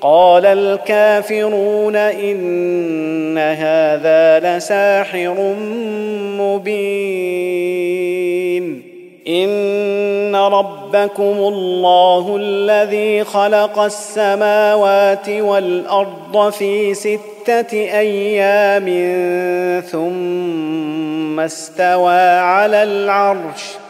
قال الكافرون إن هذا لساحر مبين. إن ربكم الله الذي خلق السماوات والأرض في ستة أيام ثم استوى على العرش.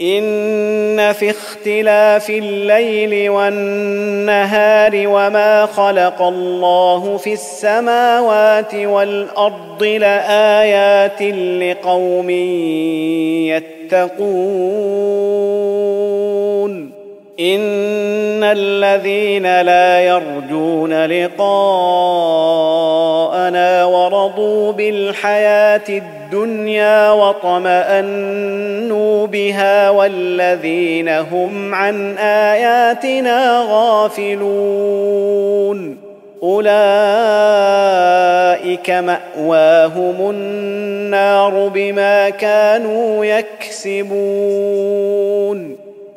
إن في اختلاف الليل والنهار وما خلق الله في السماوات والأرض لآيات لقوم يتقون. ان الذين لا يرجون لقاءنا ورضوا بالحياة الدنيا واطمانوا بها والذين هم عن اياتنا غافلون اولئك ماواهم النار بما كانوا يكسبون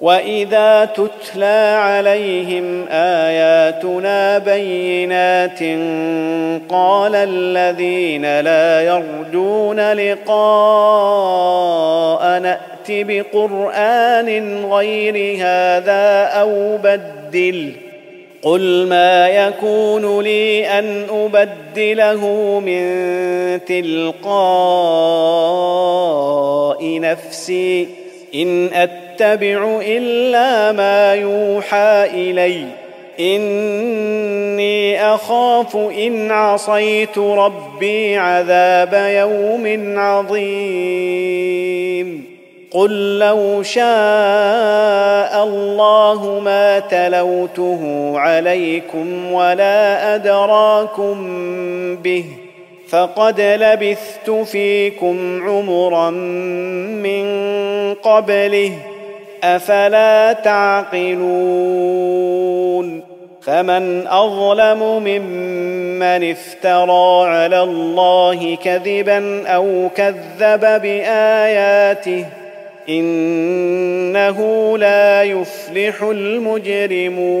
واذا تتلى عليهم اياتنا بينات قال الذين لا يرجون لقاء بقران غير هذا أو بدل قل ما يكون لي ان ابدله من تلقاء نفسي ان اتبع إلا ما يوحى إلي. إني أخاف إن عصيت ربي عذاب يوم عظيم. قل لو شاء الله ما تلوته عليكم ولا أدراكم به فقد لبثت فيكم عمرا من قبله. أفلا تعقلون فمن أظلم ممن افترى على الله كذبا أو كذب بآياته إنه لا يفلح المجرمون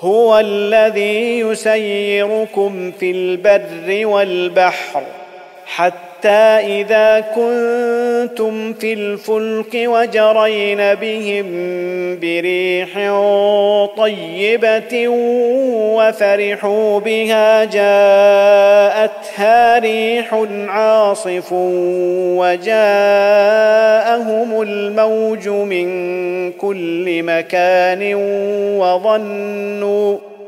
هو الذي يسيركم في البر والبحر حتى حتى إذا كنتم في الفلك وجرين بهم بريح طيبة وفرحوا بها جاءتها ريح عاصف وجاءهم الموج من كل مكان وظنوا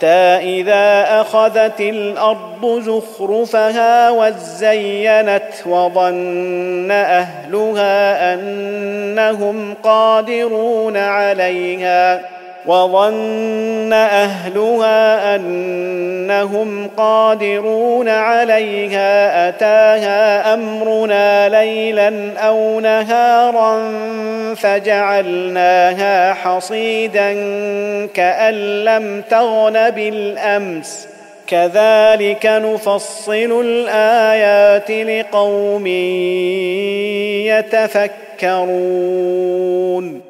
حتى اذا اخذت الأرض زخرفها وزينت وظن اهلها انهم قادرون عليها وظن أهلها أنهم قادرون عليها أتاها أمرنا ليلا أو نهارا فجعلناها حصيدا كأن لم تغن بالأمس. كذلك نفصل الآيات لقوم يتفكرون.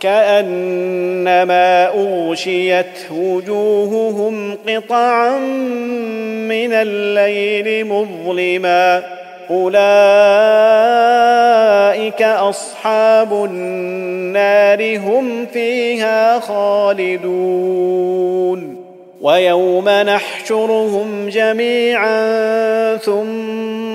كأنما أغشيت وجوههم قطعا من الليل مظلما. أولئك أصحاب النار هم فيها خالدون. ويوم نحشرهم جميعا ثم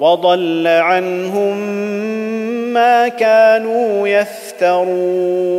وضل عنهم ما كانوا يفترون.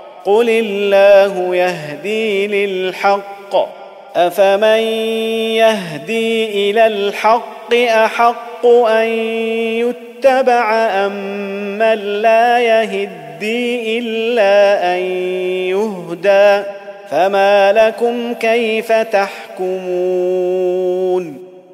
قل الله يهدي للحق افمن يهدي إلى الحق احق ان يتبع ام من لا يهدي الا ان يهدى فما لكم كيف تحكمون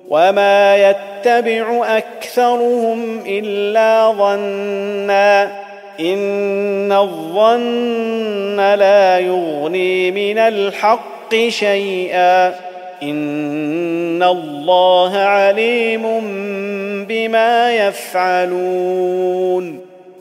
وما يتبع اكثرهم الا ظنا إن الظن لا يغني من الحق شيئا. إن الله عليم بما يفعلون.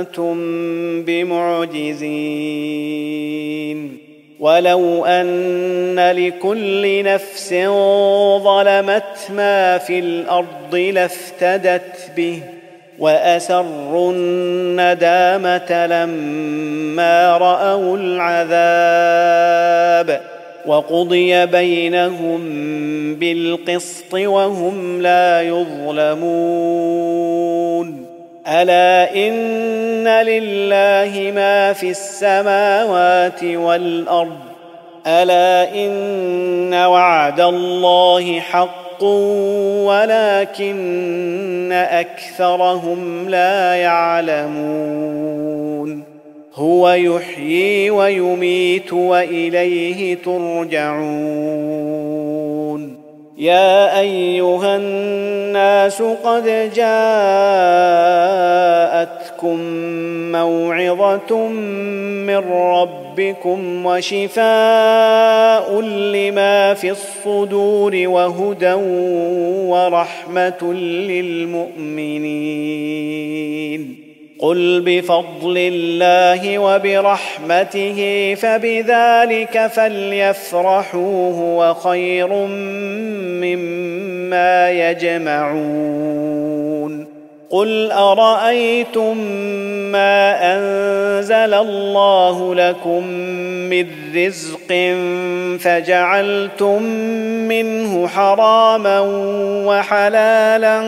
أنتم بمعجزين ولو أن لكل نفس ظلمت ما في الأرض لافتدت به وأسروا الندامة لما رأوا العذاب وقضي بينهم بالقسط وهم لا يظلمون ألا إن لله ما في السماوات والأرض؟ ألا إن وعد الله حق ولكن أكثرهم لا يعلمون. هو يحيي ويميت وإليه ترجعون. يا أيها الناس قد جاءتكم موعظة من ربكم وشفاء لما في الصدور وهدى ورحمة للمؤمنين. قل بفضل الله وبرحمته فبذلك فليفرحوا هو خير مما يجمعون قل ارايتم ما انزل الله لكم من رزق فجعلتم منه حراما وحلالا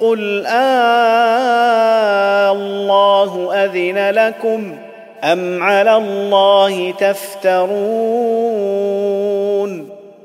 قل آه الله اذن لكم ام على الله تفترون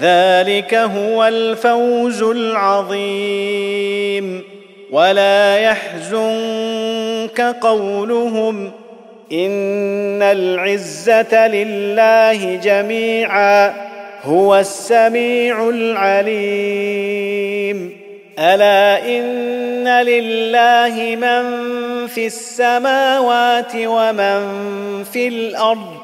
ذلك هو الفوز العظيم. ولا يحزنك قولهم إن العزة لله جميعا هو السميع العليم. ألا إن لله من في السماوات ومن في الأرض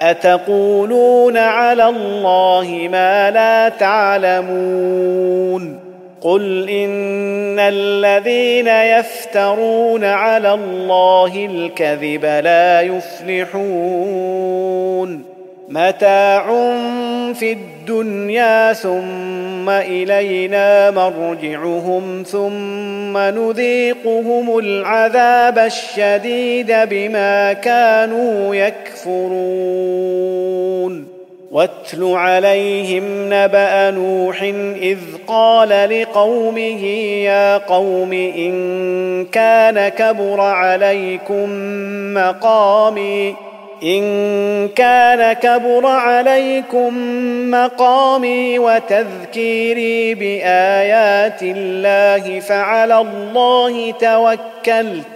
أتقولون على الله ما لا تعلمون؟ قل إن الذين يفترون على الله الكذب لا يفلحون. متاع في الدنيا ثم إلينا مرجعهم ثم نذيقهم العذاب الشديد بما كانوا يكفرون. واتل عليهم نبأ نوح إذ قال لقومه يا قوم إن كان كبر عليكم مقامي إن كان كبر عليكم مقامي وتذكيري بآيات الله فعلى الله توكلت.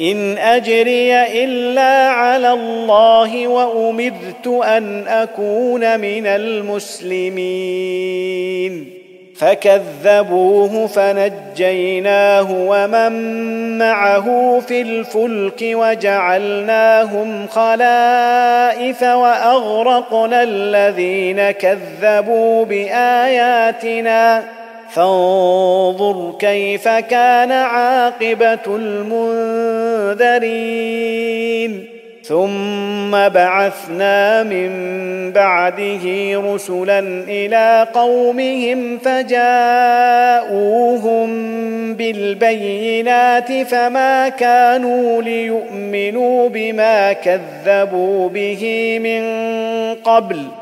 إن أجري إلا على الله وأمرت أن أكون من المسلمين. فكذبوه فنجيناه ومن معه في الفلك وجعلناهم خلائف وأغرقنا الذين كذبوا بآياتنا. فانظر كيف كان عاقبة المنذرين. ثم بعثنا من بعده رسلا إلى قومهم فجاءوهم بالبينات فما كانوا ليؤمنوا بما كذبوا به من قبل.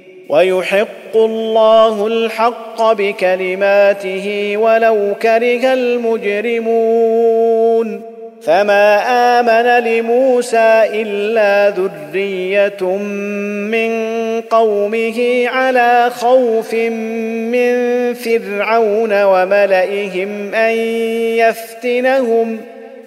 ويحق الله الحق بكلماته ولو كره المجرمون. فما آمن لموسى إلا ذرية من قومه على خوف من فرعون وملئهم أن يفتنهم.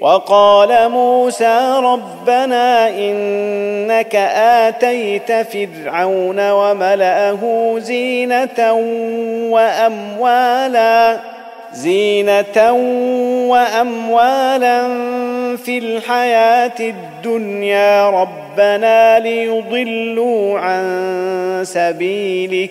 وقال موسى ربنا إنك آتيت فرعون وملأه زينة وأموالا زينة وأموالا في الحياة الدنيا. ربنا ليضلوا عن سبيلك.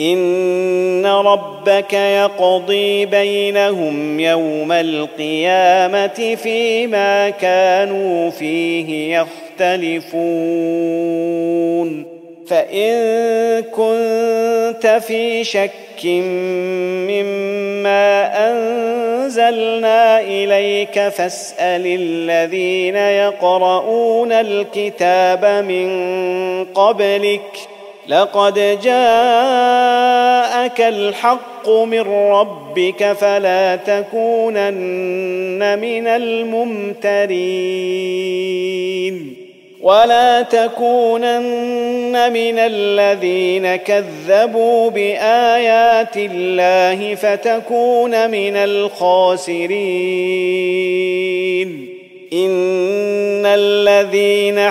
ان ربك يقضي بينهم يوم القيامه فيما كانوا فيه يختلفون فان كنت في شك مما انزلنا اليك فاسال الذين يقرؤون الكتاب من قبلك لقد جاءك الحق من ربك فلا تكونن من الممترين ولا تكونن من الذين كذبوا بآيات الله فتكون من الخاسرين إن الذين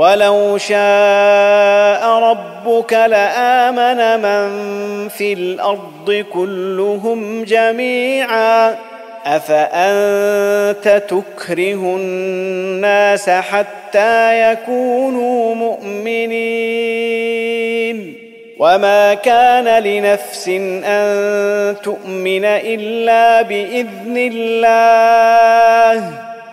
ولو شاء ربك لآمن من في الأرض كلهم جميعا. أفأنت تكره الناس حتى يكونوا مؤمنين؟ وما كان لنفس أن تؤمن إلا بإذن الله.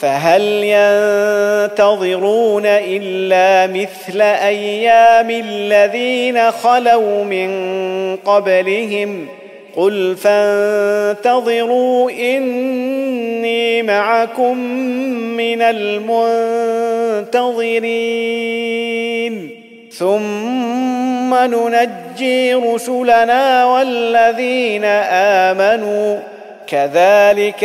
فهل ينتظرون إلا مثل أيام الذين خلوا من قبلهم؟ قل فانتظروا إني معكم من المنتظرين. ثم ننجي رسلنا والذين آمنوا. كذلك